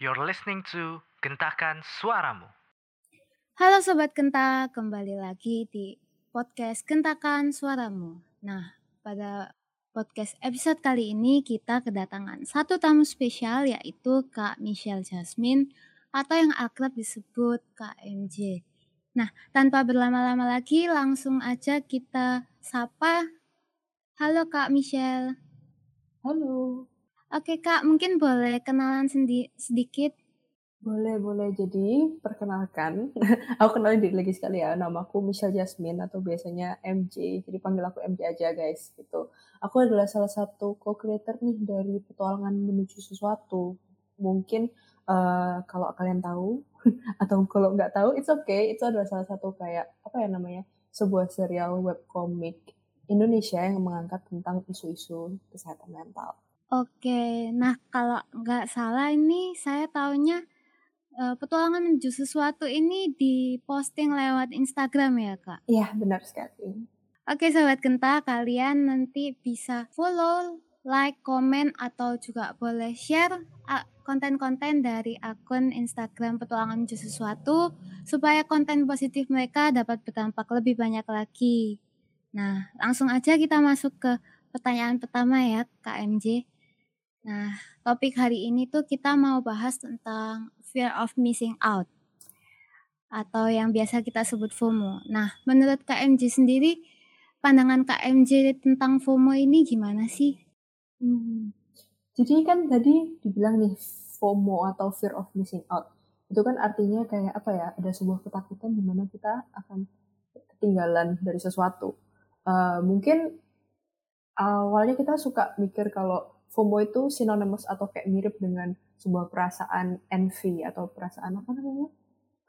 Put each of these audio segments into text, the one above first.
You're listening to Gentakan Suaramu. Halo Sobat Genta, kembali lagi di podcast Gentakan Suaramu. Nah, pada podcast episode kali ini kita kedatangan satu tamu spesial yaitu Kak Michelle Jasmine atau yang akrab disebut Kak MJ. Nah, tanpa berlama-lama lagi langsung aja kita sapa. Halo Kak Michelle. Halo. Oke Kak, mungkin boleh kenalan sendi sedikit? Boleh, boleh. Jadi, perkenalkan. aku kenalin diri lagi sekali ya. Namaku Michelle Jasmine atau biasanya MJ. Jadi panggil aku MJ aja guys. Gitu. Aku adalah salah satu co-creator nih dari petualangan menuju sesuatu. Mungkin uh, kalau kalian tahu atau kalau nggak tahu, it's okay. Itu adalah salah satu kayak apa ya namanya sebuah serial webcomic Indonesia yang mengangkat tentang isu-isu kesehatan mental. Oke, nah kalau nggak salah ini saya taunya uh, petualangan menuju sesuatu ini diposting lewat Instagram ya kak? Iya benar sekali. Oke sobat Genta, kalian nanti bisa follow, like, komen atau juga boleh share konten-konten dari akun Instagram petualangan menuju sesuatu supaya konten positif mereka dapat berdampak lebih banyak lagi. Nah, langsung aja kita masuk ke pertanyaan pertama ya, KMJ. Nah, topik hari ini tuh kita mau bahas tentang fear of missing out atau yang biasa kita sebut FOMO. Nah, menurut KMJ sendiri, pandangan KMJ tentang FOMO ini gimana sih? Hmm. Jadi kan tadi dibilang nih FOMO atau fear of missing out. Itu kan artinya kayak apa ya? Ada sebuah ketakutan di mana kita akan ketinggalan dari sesuatu. Uh, mungkin awalnya kita suka mikir kalau FOMO itu synonymous atau kayak mirip dengan sebuah perasaan envy atau perasaan apa namanya?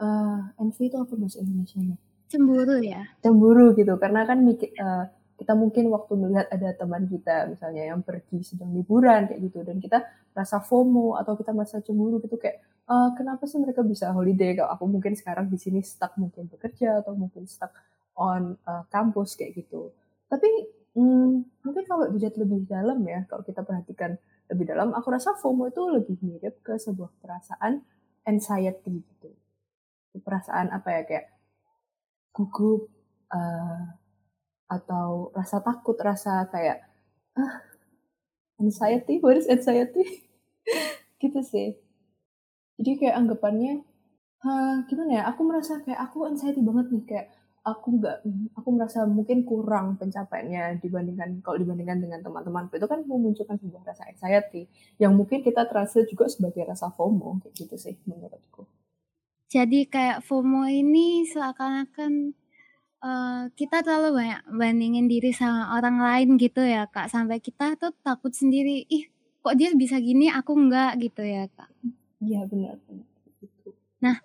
Uh, envy itu apa bahasa Indonesia nya? Cemburu ya. Cemburu gitu, karena kan mikir, uh, kita mungkin waktu melihat ada teman kita misalnya yang pergi sedang liburan kayak gitu dan kita rasa FOMO atau kita merasa cemburu gitu kayak uh, kenapa sih mereka bisa holiday kalau aku mungkin sekarang di sini stuck mungkin bekerja atau mungkin stuck on uh, kampus kayak gitu. Tapi Hmm, mungkin kalau dilihat lebih dalam ya, kalau kita perhatikan lebih dalam, aku rasa FOMO itu lebih mirip ke sebuah perasaan anxiety gitu. Perasaan apa ya kayak gugup uh, atau rasa takut, rasa kayak ah anxiety, what is anxiety? gitu sih. Jadi kayak anggapannya, ha, gimana ya? Aku merasa kayak aku anxiety banget nih kayak aku nggak aku merasa mungkin kurang pencapaiannya dibandingkan kalau dibandingkan dengan teman-teman itu kan memunculkan sebuah rasa anxiety yang mungkin kita terasa juga sebagai rasa FOMO kayak gitu sih menurutku. Jadi kayak FOMO ini seakan-akan uh, kita terlalu banyak bandingin diri sama orang lain gitu ya kak sampai kita tuh takut sendiri ih kok dia bisa gini aku enggak gitu ya kak. Iya benar benar. Nah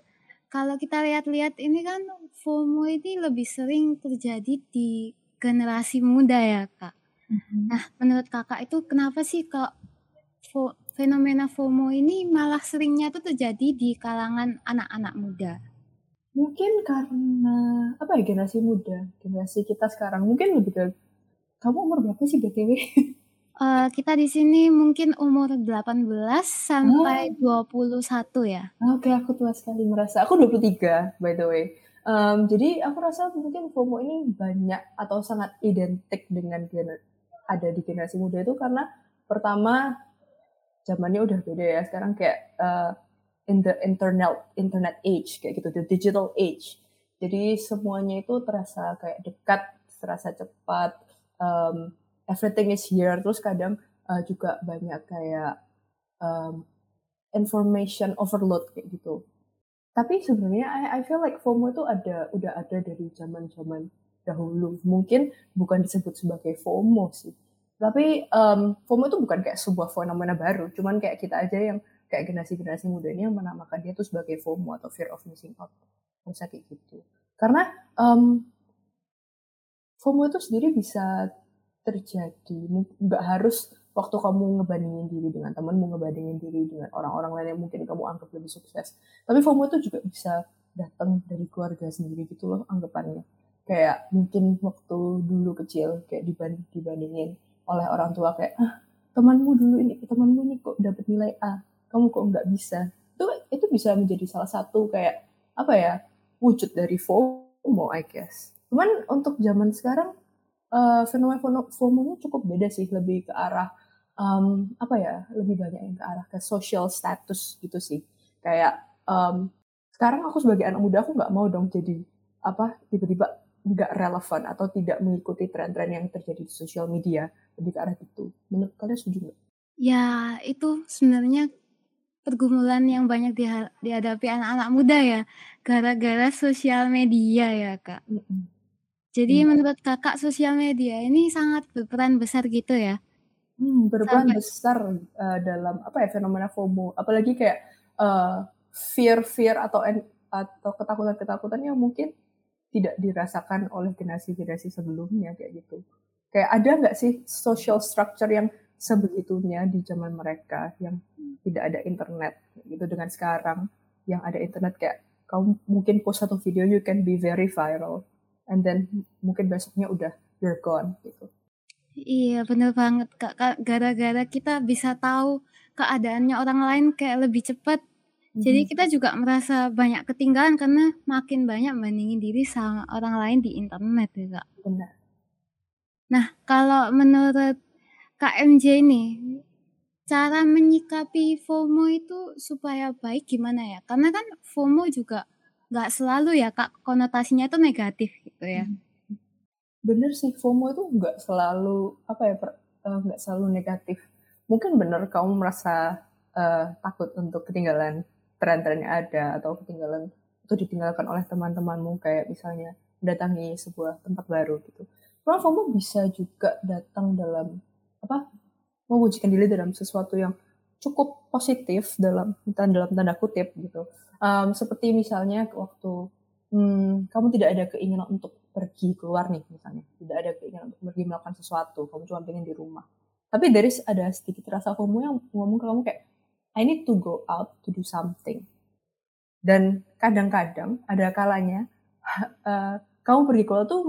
kalau kita lihat-lihat ini kan FOMO ini lebih sering terjadi di generasi muda ya kak. Mm-hmm. Nah menurut kakak itu kenapa sih kok fenomena FOMO ini malah seringnya tuh terjadi di kalangan anak-anak muda? Mungkin karena apa ya generasi muda, generasi kita sekarang mungkin lebih ke kamu umur berapa sih btw? Uh, kita di sini mungkin umur 18 sampai oh. 21 ya. Oke, okay, aku tua sekali merasa. Aku 23 by the way. Um, jadi aku rasa mungkin FOMO ini banyak atau sangat identik dengan gener ada di generasi muda itu karena pertama zamannya udah beda ya. Sekarang kayak uh, in the internet internet age kayak gitu, the digital age. Jadi semuanya itu terasa kayak dekat, terasa cepat. Um, everything is here. Terus kadang uh, juga banyak kayak um, information overload kayak gitu. Tapi sebenarnya I, I feel like FOMO itu ada udah ada dari zaman zaman dahulu. Mungkin bukan disebut sebagai FOMO sih. Tapi um, FOMO itu bukan kayak sebuah fenomena baru. Cuman kayak kita aja yang kayak generasi-generasi muda ini yang menamakan dia itu sebagai FOMO atau fear of missing out. Bisa kayak gitu. Karena um, FOMO itu sendiri bisa terjadi. Nggak harus waktu kamu ngebandingin diri dengan temanmu ngebandingin diri dengan orang-orang lain yang mungkin kamu anggap lebih sukses. Tapi FOMO itu juga bisa datang dari keluarga sendiri gitu loh anggapannya. Kayak mungkin waktu dulu kecil kayak dibanding dibandingin oleh orang tua kayak ah temanmu dulu ini temanmu ini kok dapat nilai A kamu kok nggak bisa. Itu bisa menjadi salah satu kayak apa ya wujud dari FOMO I guess. Cuman untuk zaman sekarang uh, fenomena FOMO-nya cukup beda sih, lebih ke arah um, apa ya, lebih banyak yang ke arah ke social status gitu sih. Kayak um, sekarang aku sebagai anak muda aku nggak mau dong jadi apa tiba-tiba nggak relevan atau tidak mengikuti tren-tren yang terjadi di sosial media lebih ke arah itu. Menurut kalian setuju nggak? Ya itu sebenarnya pergumulan yang banyak dihadapi anak-anak muda ya gara-gara sosial media ya kak. Mm -mm. Jadi hmm. menurut kakak sosial media ini sangat berperan besar gitu ya? Hmm, berperan Sampai... besar uh, dalam apa ya fenomena FOMO, apalagi kayak uh, fear-fear atau atau ketakutan-ketakutan yang mungkin tidak dirasakan oleh generasi-generasi sebelumnya kayak gitu. Kayak ada nggak sih social structure yang sebegitunya di zaman mereka yang tidak ada internet gitu dengan sekarang yang ada internet kayak kamu mungkin post satu video you can be very viral and then mungkin besoknya udah you're gone gitu. Iya bener banget kak. Gara-gara kita bisa tahu keadaannya orang lain kayak lebih cepat. Mm-hmm. Jadi kita juga merasa banyak ketinggalan karena makin banyak bandingin diri sama orang lain di internet ya kak. Benar. Nah kalau menurut KMJ ini cara menyikapi FOMO itu supaya baik gimana ya? Karena kan FOMO juga nggak selalu ya kak konotasinya itu negatif gitu ya. Hmm bener sih FOMO itu nggak selalu apa ya eh, nggak selalu negatif mungkin bener kamu merasa uh, takut untuk ketinggalan tren-tren yang ada atau ketinggalan itu ditinggalkan oleh teman-temanmu kayak misalnya mendatangi sebuah tempat baru gitu. Cuma FOMO bisa juga datang dalam apa mewujudkan diri dalam sesuatu yang cukup positif dalam dalam tanda kutip gitu. Um, seperti misalnya waktu hmm, kamu tidak ada keinginan untuk pergi keluar nih misalnya. Tidak ada keinginan untuk pergi melakukan sesuatu kamu cuma pengen di rumah. Tapi dari ada sedikit rasa kamu yang ngomong ke kamu kayak I need to go out to do something. Dan kadang-kadang ada kalanya uh, kamu pergi keluar tuh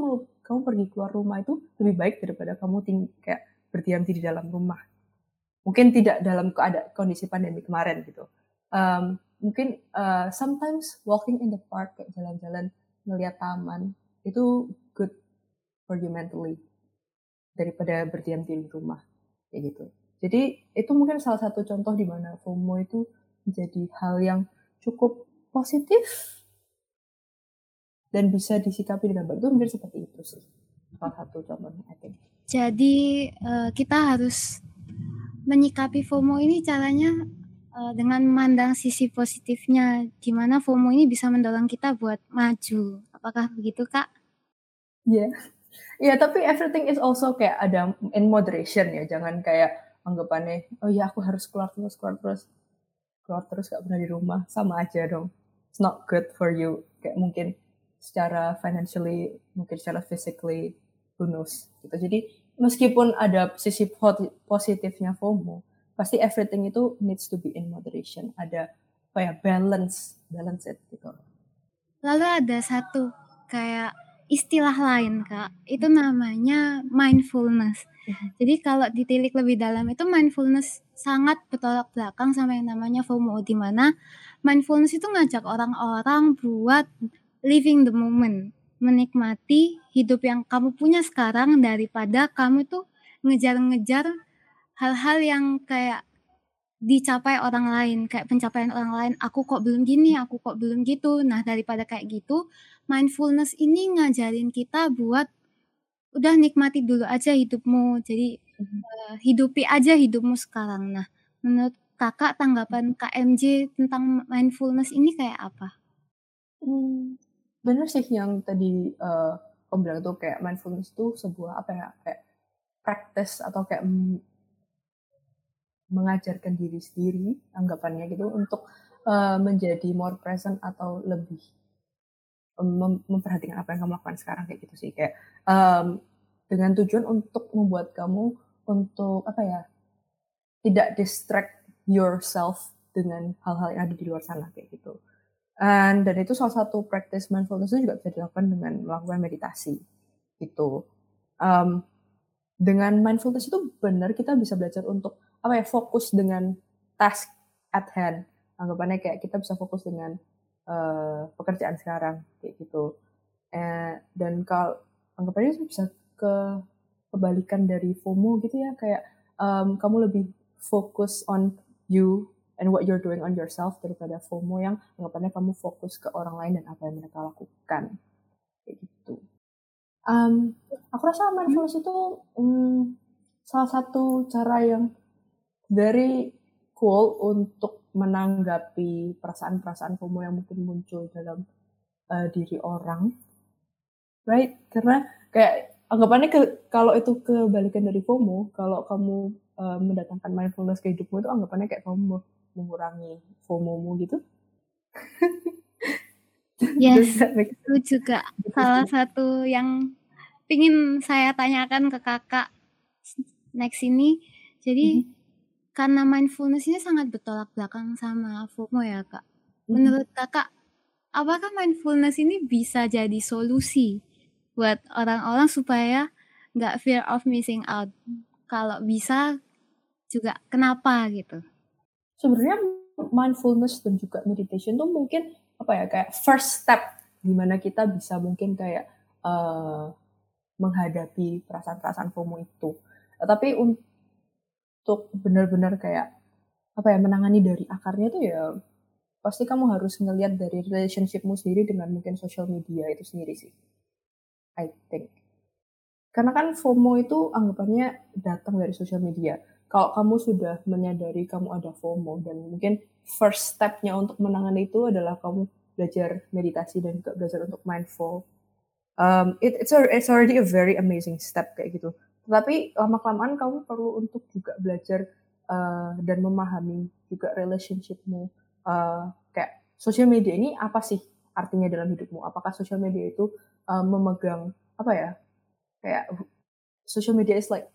kamu pergi keluar rumah itu lebih baik daripada kamu ting kayak berdiam di dalam rumah. Mungkin tidak dalam keadaan kondisi pandemi kemarin gitu. Um, mungkin uh, sometimes walking in the park kayak jalan-jalan melihat taman itu good for you mentally daripada berdiam di rumah kayak gitu. Jadi itu mungkin salah satu contoh di mana FOMO itu menjadi hal yang cukup positif dan bisa disikapi dengan baik. Itu mungkin seperti itu sih. Salah satu contohnya, I think. Jadi uh, kita harus menyikapi FOMO ini caranya uh, dengan memandang sisi positifnya, gimana FOMO ini bisa mendorong kita buat maju. Apakah begitu, Kak? Iya. Yeah. Yeah, tapi everything is also kayak ada in moderation ya. Jangan kayak anggapannya, oh ya aku harus keluar terus, keluar terus. Keluar terus gak pernah di rumah. Sama aja dong. It's not good for you. Kayak mungkin secara financially, mungkin secara physically, who knows. Gitu. Jadi meskipun ada sisi positifnya FOMO, pasti everything itu needs to be in moderation. Ada apa ya balance, balance it gitu. Lalu ada satu kayak istilah lain kak itu namanya mindfulness mhm. jadi kalau ditilik lebih dalam itu mindfulness sangat bertolak belakang sama yang namanya FOMO di mana mindfulness itu ngajak orang-orang buat living the moment menikmati hidup yang kamu punya sekarang daripada kamu tuh ngejar-ngejar hal-hal yang kayak dicapai orang lain kayak pencapaian orang lain aku kok belum gini aku kok belum gitu. Nah daripada kayak gitu mindfulness ini ngajarin kita buat udah nikmati dulu aja hidupmu. Jadi uh, hidupi aja hidupmu sekarang. Nah menurut kakak tanggapan KMJ tentang mindfulness ini kayak apa? Hmm, bener sih yang tadi uh, kamu bilang tuh kayak mindfulness itu sebuah apa ya kayak practice atau kayak mengajarkan diri sendiri anggapannya gitu untuk uh, menjadi more present atau lebih mem memperhatikan apa yang kamu lakukan sekarang kayak gitu sih kayak um, dengan tujuan untuk membuat kamu untuk apa ya tidak distract yourself dengan hal-hal yang ada di luar sana kayak gitu. And, dan itu salah satu practice mindfulness itu juga bisa dilakukan dengan melakukan meditasi gitu. Um, dengan mindfulness itu benar kita bisa belajar untuk apa ya fokus dengan task at hand. Anggapannya kayak kita bisa fokus dengan uh, pekerjaan sekarang kayak gitu. Eh, dan kalau anggapannya bisa ke kebalikan dari FOMO gitu ya kayak um, kamu lebih fokus on you and what you're doing on yourself daripada FOMO yang anggapannya kamu fokus ke orang lain dan apa yang mereka lakukan. Kayak gitu. Um, aku rasa mindfulness itu um, salah satu cara yang very cool untuk menanggapi perasaan-perasaan FOMO yang mungkin muncul dalam uh, diri orang, right? Karena kayak anggapannya ke, kalau itu kebalikan dari FOMO, kalau kamu uh, mendatangkan mindfulness ke hidupmu itu anggapannya kayak kamu mengurangi FOMO-mu gitu. Yes, itu juga salah satu yang ingin saya tanyakan ke kakak next ini. Jadi mm -hmm karena mindfulness ini sangat bertolak belakang sama FOMO ya kak. Mhm. Menurut kakak, apakah mindfulness ini bisa jadi solusi buat orang-orang supaya nggak fear of missing out? Kalau bisa juga kenapa gitu? Sebenarnya mindfulness dan juga meditation tuh mungkin apa ya kayak first step di mana kita bisa mungkin kayak uh, menghadapi perasaan-perasaan FOMO itu. Tapi untuk untuk benar-benar kayak apa ya menangani dari akarnya tuh ya pasti kamu harus ngelihat dari relationshipmu sendiri dengan mungkin social media itu sendiri sih. I think. Karena kan FOMO itu anggapannya datang dari social media. Kalau kamu sudah menyadari kamu ada FOMO dan mungkin first stepnya untuk menangani itu adalah kamu belajar meditasi dan juga belajar untuk mindful. Um, it, it's, a, it's already a very amazing step kayak gitu tapi lama kelamaan kamu perlu untuk juga belajar uh, dan memahami juga relationshipmu. Uh, kayak sosial media ini apa sih artinya dalam hidupmu? Apakah sosial media itu uh, memegang apa ya kayak social media is like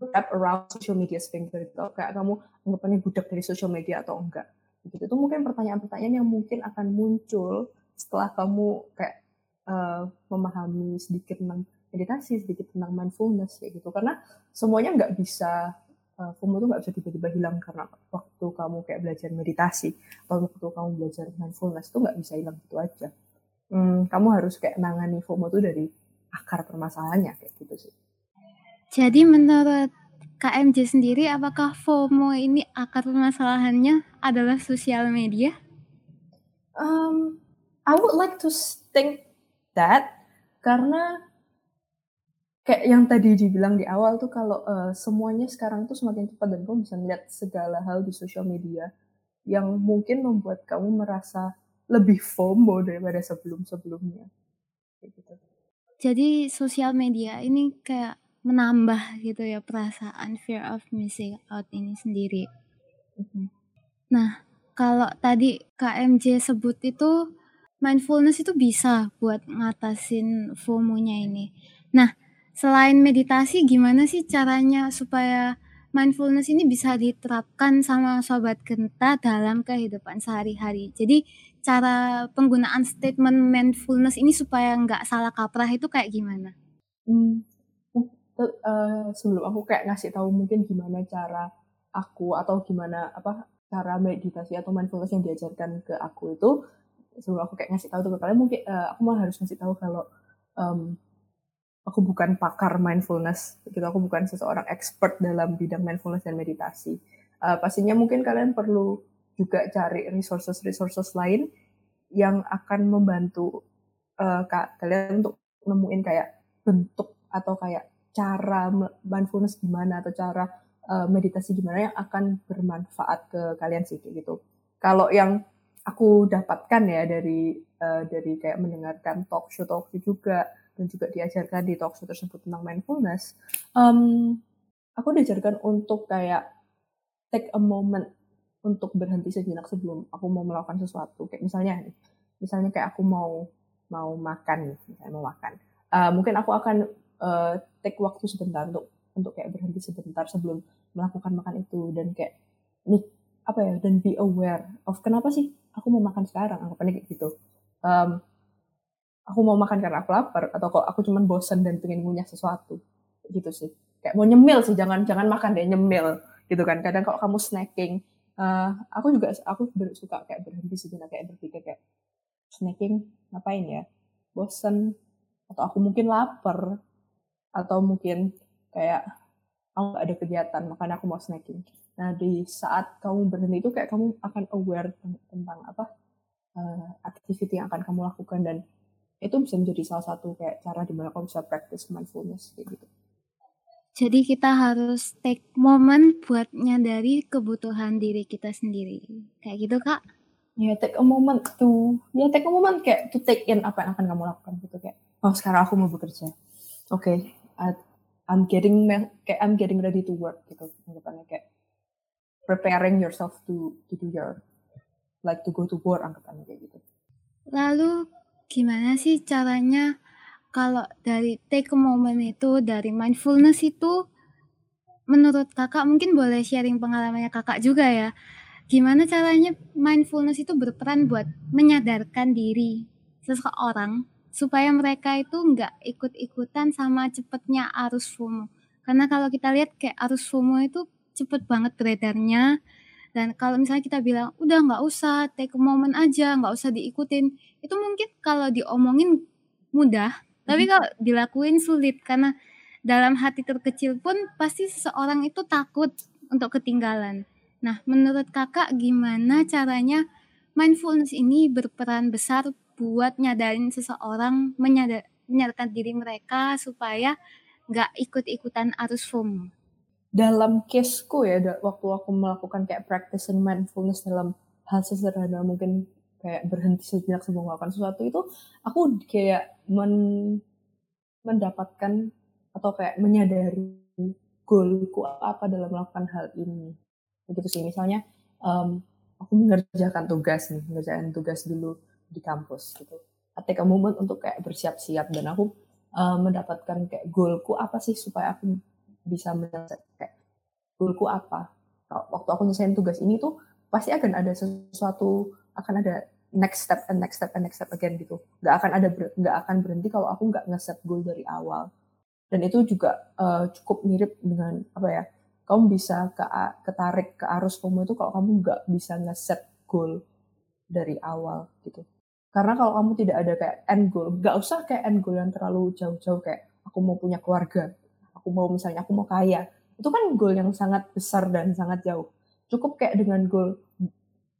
wrap around social media finger gitu. Kayak kamu anggapannya budak dari social media atau enggak? Begitu itu mungkin pertanyaan-pertanyaan yang mungkin akan muncul setelah kamu kayak uh, memahami sedikit tentang meditasi, sedikit tentang mindfulness kayak gitu. Karena semuanya nggak bisa uh, FOMO itu nggak bisa tiba-tiba hilang karena waktu kamu kayak belajar meditasi atau waktu kamu belajar mindfulness itu nggak bisa hilang gitu aja. Hmm, kamu harus kayak nangani FOMO itu dari akar permasalahannya kayak gitu sih. Jadi menurut KMJ sendiri, apakah FOMO ini akar permasalahannya adalah sosial media? Um, I would like to think that karena kayak yang tadi dibilang di awal tuh kalau uh, semuanya sekarang tuh semakin cepat dan kamu bisa melihat segala hal di sosial media yang mungkin membuat kamu merasa lebih FOMO daripada sebelum-sebelumnya. gitu. Jadi sosial media ini kayak menambah gitu ya perasaan fear of missing out ini sendiri. Mm-hmm. Nah, kalau tadi KMJ sebut itu mindfulness itu bisa buat ngatasin FOMO-nya ini. Nah, Selain meditasi, gimana sih caranya supaya mindfulness ini bisa diterapkan sama sobat genta dalam kehidupan sehari-hari? Jadi cara penggunaan statement mindfulness ini supaya nggak salah kaprah itu kayak gimana? Hmm, uh, sebelum aku kayak ngasih tahu mungkin gimana cara aku atau gimana apa cara meditasi atau mindfulness yang diajarkan ke aku itu sebelum aku kayak ngasih tahu tuh mungkin uh, aku malah harus ngasih tahu kalau um, aku bukan pakar mindfulness gitu. Aku bukan seseorang expert dalam bidang mindfulness dan meditasi. Uh, pastinya mungkin kalian perlu juga cari resources resources lain yang akan membantu uh, kalian untuk nemuin kayak bentuk atau kayak cara mindfulness gimana atau cara uh, meditasi gimana yang akan bermanfaat ke kalian sih kayak gitu. Kalau yang aku dapatkan ya dari uh, dari kayak mendengarkan talk show talk juga dan juga diajarkan di talkshow tersebut tentang mindfulness, um, aku diajarkan untuk kayak take a moment untuk berhenti sejenak sebelum aku mau melakukan sesuatu. Kayak misalnya, misalnya kayak aku mau mau makan, misalnya mau makan. Uh, mungkin aku akan uh, take waktu sebentar untuk untuk kayak berhenti sebentar sebelum melakukan makan itu dan kayak nih apa ya dan be aware of kenapa sih aku mau makan sekarang anggapannya kayak gitu um, aku mau makan karena aku lapar atau kok aku cuma bosan dan pengen ngunyah sesuatu. Gitu sih. Kayak mau nyemil sih jangan jangan makan deh nyemil. Gitu kan. Kadang kalau kamu snacking uh, aku juga aku suka kayak berhenti sejenak kayak berpikir kayak snacking ngapain ya? Bosen. Atau aku mungkin lapar. Atau mungkin kayak aku gak ada kegiatan makanya aku mau snacking. Nah di saat kamu berhenti itu kayak kamu akan aware tentang apa uh, activity yang akan kamu lakukan dan itu bisa menjadi salah satu kayak cara di mana kamu bisa practice mindfulness kayak gitu jadi kita harus take moment buat nyadari kebutuhan diri kita sendiri. Kayak gitu, Kak? Ya, yeah, take a moment to, ya yeah, take a moment kayak to take in apa yang akan kamu lakukan gitu kayak, oh sekarang aku mau bekerja. Oke, okay, I'm getting kayak I'm getting ready to work gitu. Anggapannya kayak preparing yourself to to do your like to go to work anggapannya kayak gitu. Lalu gimana sih caranya kalau dari take a moment itu, dari mindfulness itu, menurut kakak mungkin boleh sharing pengalamannya kakak juga ya. Gimana caranya mindfulness itu berperan buat menyadarkan diri seseorang supaya mereka itu nggak ikut-ikutan sama cepetnya arus FOMO. Karena kalau kita lihat kayak arus FOMO itu cepet banget beredarnya. Dan kalau misalnya kita bilang, udah nggak usah, take a moment aja, nggak usah diikutin. Itu mungkin kalau diomongin mudah, tapi kalau dilakuin sulit karena dalam hati terkecil pun pasti seseorang itu takut untuk ketinggalan. Nah, menurut kakak gimana caranya mindfulness ini berperan besar buat nyadarin seseorang menyadar, menyadarkan diri mereka supaya nggak ikut-ikutan arus FOMO? Dalam caseku ya, waktu aku melakukan kayak practicing mindfulness dalam hal sesederhana mungkin kayak berhenti sejenak sebelum melakukan sesuatu itu aku kayak men mendapatkan atau kayak menyadari goalku apa dalam melakukan hal ini. Begitu sih. Misalnya um, aku mengerjakan tugas nih mengerjakan tugas dulu di kampus gitu. Take a moment untuk kayak bersiap-siap dan aku um, mendapatkan kayak goalku apa sih supaya aku bisa menyelesaikan kayak goalku apa? Waktu aku nyelesain tugas ini tuh pasti akan ada sesuatu akan ada next step and next step and next step again gitu. Nggak akan ada nggak akan berhenti kalau aku nggak ngeset goal dari awal. Dan itu juga uh, cukup mirip dengan apa ya kamu bisa ke ketarik ke arus FOMO itu kalau kamu nggak bisa ngeset goal dari awal gitu. Karena kalau kamu tidak ada kayak end goal nggak usah kayak end goal yang terlalu jauh-jauh kayak aku mau punya keluarga aku mau misalnya aku mau kaya. Itu kan goal yang sangat besar dan sangat jauh. Cukup kayak dengan goal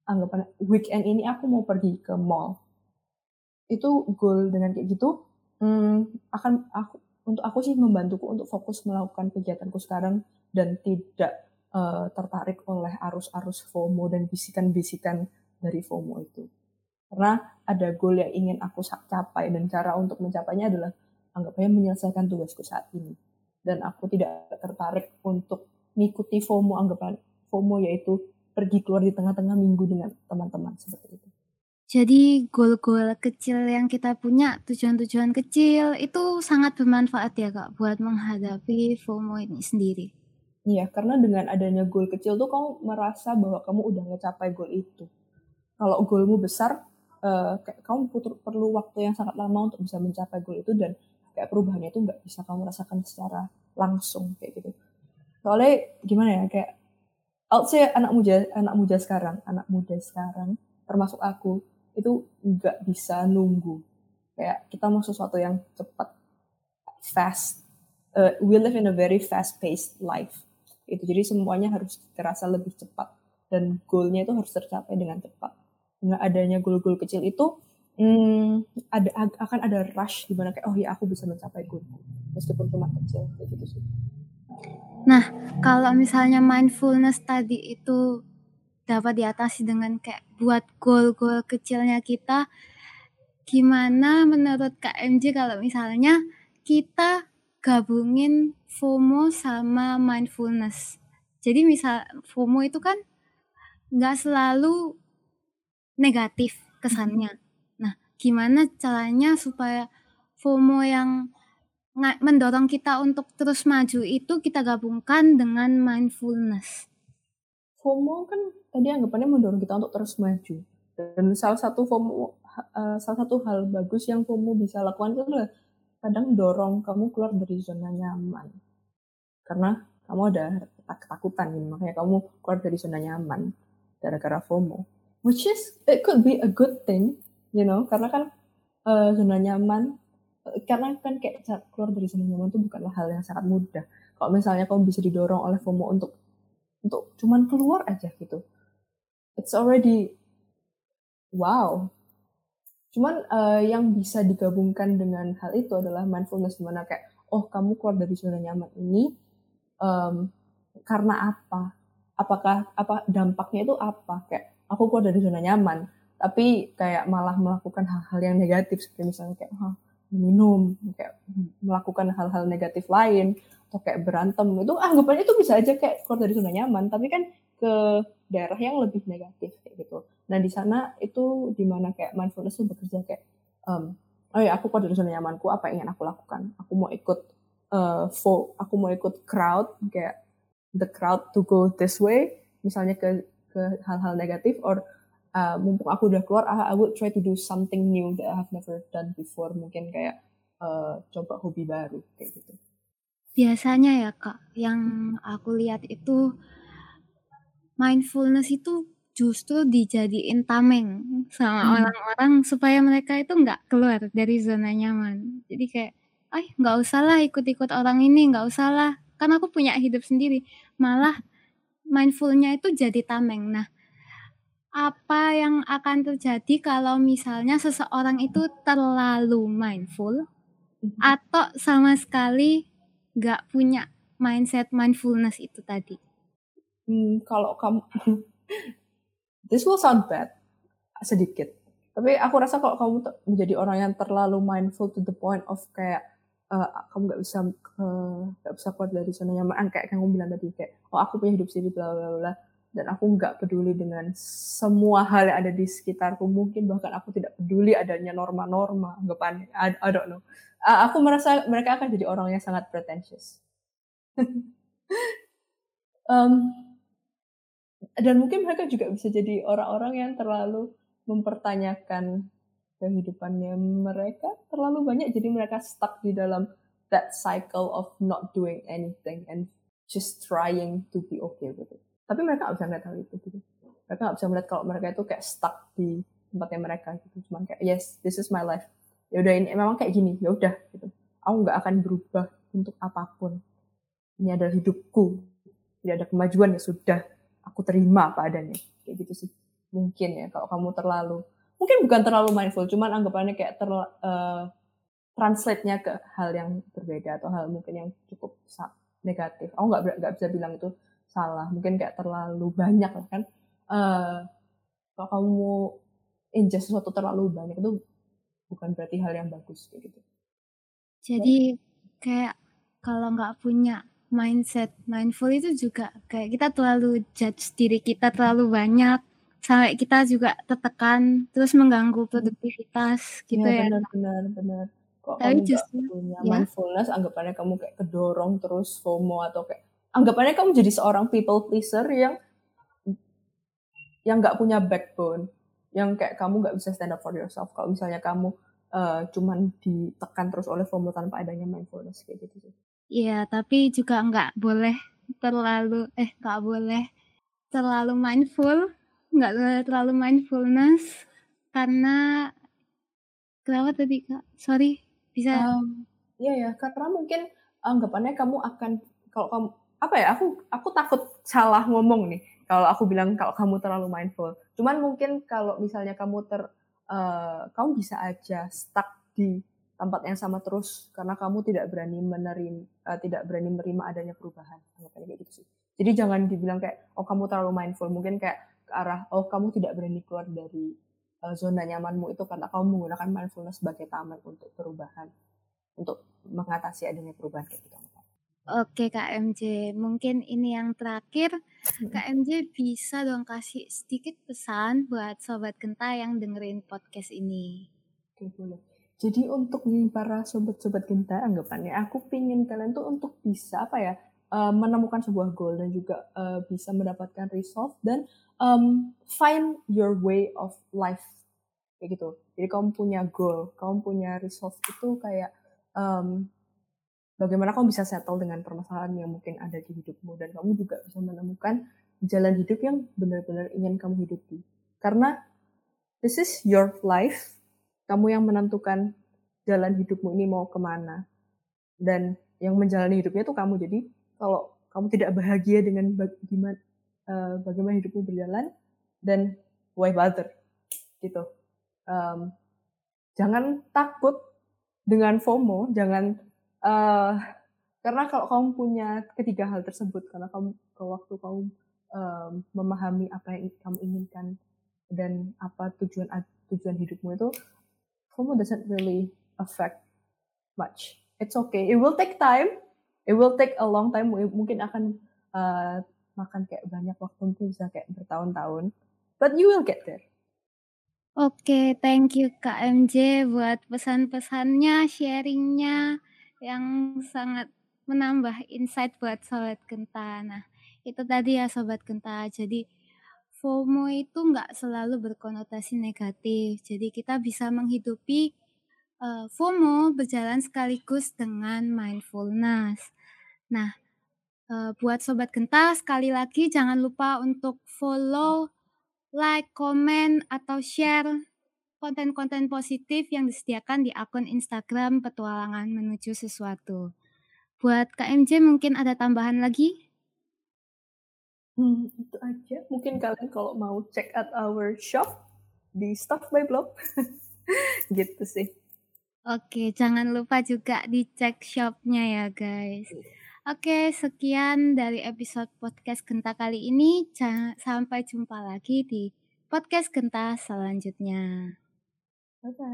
anggapan weekend ini aku mau pergi ke mall. Itu goal dengan kayak gitu hmm, akan aku untuk aku sih membantuku untuk fokus melakukan kegiatanku sekarang dan tidak uh, tertarik oleh arus-arus FOMO dan bisikan-bisikan dari FOMO itu. Karena ada goal yang ingin aku capai dan cara untuk mencapainya adalah anggapnya menyelesaikan tugasku saat ini dan aku tidak tertarik untuk mengikuti FOMO anggapan FOMO yaitu pergi keluar di tengah-tengah minggu dengan teman-teman seperti itu. Jadi goal-goal kecil yang kita punya, tujuan-tujuan kecil itu sangat bermanfaat ya kak buat menghadapi FOMO ini sendiri. Iya, karena dengan adanya goal kecil tuh kamu merasa bahwa kamu udah ngecapai goal itu. Kalau goalmu besar, uh, kamu perlu waktu yang sangat lama untuk bisa mencapai goal itu dan kayak perubahannya itu nggak bisa kamu rasakan secara langsung kayak gitu. Soalnya gimana ya, kayak I'll say anak muda anak muda sekarang anak muda sekarang termasuk aku itu nggak bisa nunggu. Kayak kita mau sesuatu yang cepat fast uh, we live in a very fast paced life. Itu jadi semuanya harus terasa lebih cepat dan goalnya itu harus tercapai dengan cepat. Dengan adanya goal-goal kecil itu hmm, ada akan ada rush di mana kayak oh ya aku bisa mencapai goal meskipun cuma kecil kayak gitu sih Nah, kalau misalnya mindfulness tadi itu dapat diatasi dengan kayak buat goal-goal kecilnya kita, gimana menurut KMJ kalau misalnya kita gabungin FOMO sama mindfulness? Jadi misal FOMO itu kan nggak selalu negatif kesannya. Gimana caranya supaya FOMO yang mendorong kita untuk terus maju itu kita gabungkan dengan mindfulness. FOMO kan tadi anggapannya mendorong kita untuk terus maju. Dan salah satu FOMO uh, salah satu hal bagus yang FOMO bisa lakukan itu adalah kadang dorong kamu keluar dari zona nyaman. Karena kamu ada ketakutan makanya kamu keluar dari zona nyaman. gara-gara FOMO. Which is it could be a good thing, you know, karena kan uh, zona nyaman karena kan kayak keluar dari zona nyaman itu bukanlah hal yang sangat mudah. Kalau misalnya kamu bisa didorong oleh FOMO untuk untuk cuman keluar aja gitu, it's already wow. Cuman uh, yang bisa digabungkan dengan hal itu adalah mindfulness di mana kayak oh kamu keluar dari zona nyaman ini um, karena apa? Apakah apa dampaknya itu apa? Kayak aku keluar dari zona nyaman, tapi kayak malah melakukan hal-hal yang negatif seperti misalnya kayak oh, minum, kayak melakukan hal-hal negatif lain atau kayak berantem itu anggapannya itu bisa aja kayak keluar dari zona nyaman, tapi kan ke daerah yang lebih negatif kayak gitu. Nah di sana itu di mana kayak mindfulness itu bekerja kayak um, oh ya aku keluar dari zona nyamanku apa yang ingin aku lakukan? Aku mau ikut uh, fo, aku mau ikut crowd kayak the crowd to go this way, misalnya ke ke hal-hal negatif, or uh, mumpung aku udah keluar, I, I would try to do something new that I have never done before, mungkin kayak uh, coba hobi baru kayak gitu. Biasanya ya kak, yang aku lihat itu mindfulness itu justru dijadiin tameng sama hmm. orang-orang hmm. supaya mereka itu nggak keluar dari zona nyaman. Jadi kayak, ah nggak usah lah ikut-ikut orang ini, nggak usah lah kan aku punya hidup sendiri malah mindfulnya itu jadi tameng nah apa yang akan terjadi kalau misalnya seseorang itu terlalu mindful mhm. atau sama sekali nggak punya mindset mindfulness itu tadi? Hmm, kalau kamu this will sound bad sedikit. Tapi aku rasa kalau kamu menjadi orang yang terlalu mindful to the point of kayak uh, kamu nggak bisa nggak uh, bisa keluar dari zona nyaman kayak kamu bilang tadi kayak oh aku punya hidup sendiri bla bla bla dan aku nggak peduli dengan semua hal yang ada di sekitarku. Mungkin bahkan aku tidak peduli adanya norma-norma anggapan I, I don't know. Uh, aku merasa mereka akan jadi orang yang sangat pretentious. Um, dan mungkin mereka juga bisa jadi orang-orang yang terlalu mempertanyakan kehidupannya mereka. Terlalu banyak jadi mereka stuck di dalam that cycle of not doing anything and just trying to be okay with it. Tapi mereka nggak bisa melihat hal itu gitu. Mereka nggak bisa melihat kalau mereka itu kayak stuck di tempatnya mereka gitu. Cuman kayak yes, this is my life. Ya udah ini memang kayak gini. Ya udah gitu. Aku nggak akan berubah untuk apa pun. Ini adalah hidupku. Tidak ada kemajuan ya sudah. Aku terima apa adanya. Kayak gitu sih. Mungkin ya kalau kamu terlalu mungkin bukan terlalu mindful, cuman anggapannya kayak ter, uh, translate-nya ke hal yang berbeda atau hal mungkin yang cukup negatif. Aku nggak nggak bisa bilang itu salah, mungkin kayak terlalu banyak lah kan. Uh, kalau kamu ingest sesuatu terlalu banyak itu bukan berarti hal yang bagus kayak gitu. Jadi kayak kalau nggak punya mindset mindful itu juga kayak kita terlalu judge diri kita terlalu banyak sampai kita juga tertekan terus mengganggu hmm. produktivitas gitu ya. Benar benar benar. Kok Tapi kamu justru punya ya. mindfulness anggapannya kamu kayak kedorong terus FOMO atau kayak anggapannya kamu jadi seorang people pleaser yang yang nggak punya backbone, yang kayak kamu nggak bisa stand up for yourself. Kalau misalnya kamu uh, cuman ditekan terus oleh FOMO tanpa adanya mindfulness kayak gitu sih. Iya, tapi juga nggak boleh terlalu eh nggak boleh terlalu mindful nggak terlalu mindfulness karena kenapa tadi kak sorry bisa um, iya ya karena mungkin anggapannya kamu akan kalau kamu apa ya aku aku takut salah ngomong nih kalau aku bilang kalau kamu terlalu mindful. Cuman mungkin kalau misalnya kamu ter uh, kamu bisa aja stuck di tempat yang sama terus karena kamu tidak berani menerima uh, tidak berani menerima adanya perubahan. Kayak gitu sih. Jadi jangan dibilang kayak oh kamu terlalu mindful. Mungkin kayak ke arah oh kamu tidak berani keluar dari uh, zona nyamanmu itu karena kamu menggunakan mindfulness sebagai taman untuk perubahan untuk mengatasi adanya perubahan kayak gitu. Oke Kak MJ, mungkin ini yang terakhir. Kak MJ bisa dong kasih sedikit pesan buat sobat Genta yang dengerin podcast ini. Oke boleh. Jadi untuk para sobat-sobat Genta anggapannya, aku pingin kalian tuh untuk bisa apa ya uh, menemukan sebuah goal dan juga uh, bisa mendapatkan resolve dan um, find your way of life kayak gitu. Jadi kamu punya goal, kamu punya resolve itu kayak um, bagaimana kamu bisa settle dengan permasalahan yang mungkin ada di hidupmu dan kamu juga bisa menemukan jalan hidup yang benar-benar ingin kamu hidupi. Karena this is your life, kamu yang menentukan jalan hidupmu ini mau ke mana. Dan yang menjalani hidupnya itu kamu. Jadi kalau kamu tidak bahagia dengan bagaimana, uh, bagaimana hidupmu berjalan, dan why bother? Gitu. Um, jangan takut dengan FOMO, jangan uh, karena kalau kamu punya ketiga hal tersebut, karena kamu ke waktu kamu um, memahami apa yang kamu inginkan dan apa tujuan tujuan hidupmu itu, FOMO doesn't really affect much. It's okay. It will take time. It will take a long time. Mungkin akan uh, makan kayak banyak waktu, mungkin bisa kayak bertahun-tahun. But you will get there. Oke, thank you Kak MJ buat pesan-pesannya, sharingnya yang sangat menambah insight buat Sobat Genta. Nah, itu tadi ya Sobat Genta. Jadi FOMO itu nggak selalu berkonotasi negatif. Jadi kita bisa menghidupi uh, FOMO berjalan sekaligus dengan mindfulness. Nah, uh, buat Sobat Genta, sekali lagi jangan lupa untuk follow like, komen, atau share konten-konten positif yang disediakan di akun Instagram Petualangan Menuju Sesuatu. Buat KMJ mungkin ada tambahan lagi? Hmm, itu aja. Mungkin kalian kalau mau check out our shop di Stuff by Blog. gitu sih. Oke, jangan lupa juga dicek shopnya ya guys. Oke, sekian dari episode podcast Genta kali ini. Sampai jumpa lagi di podcast Genta selanjutnya. 拜拜。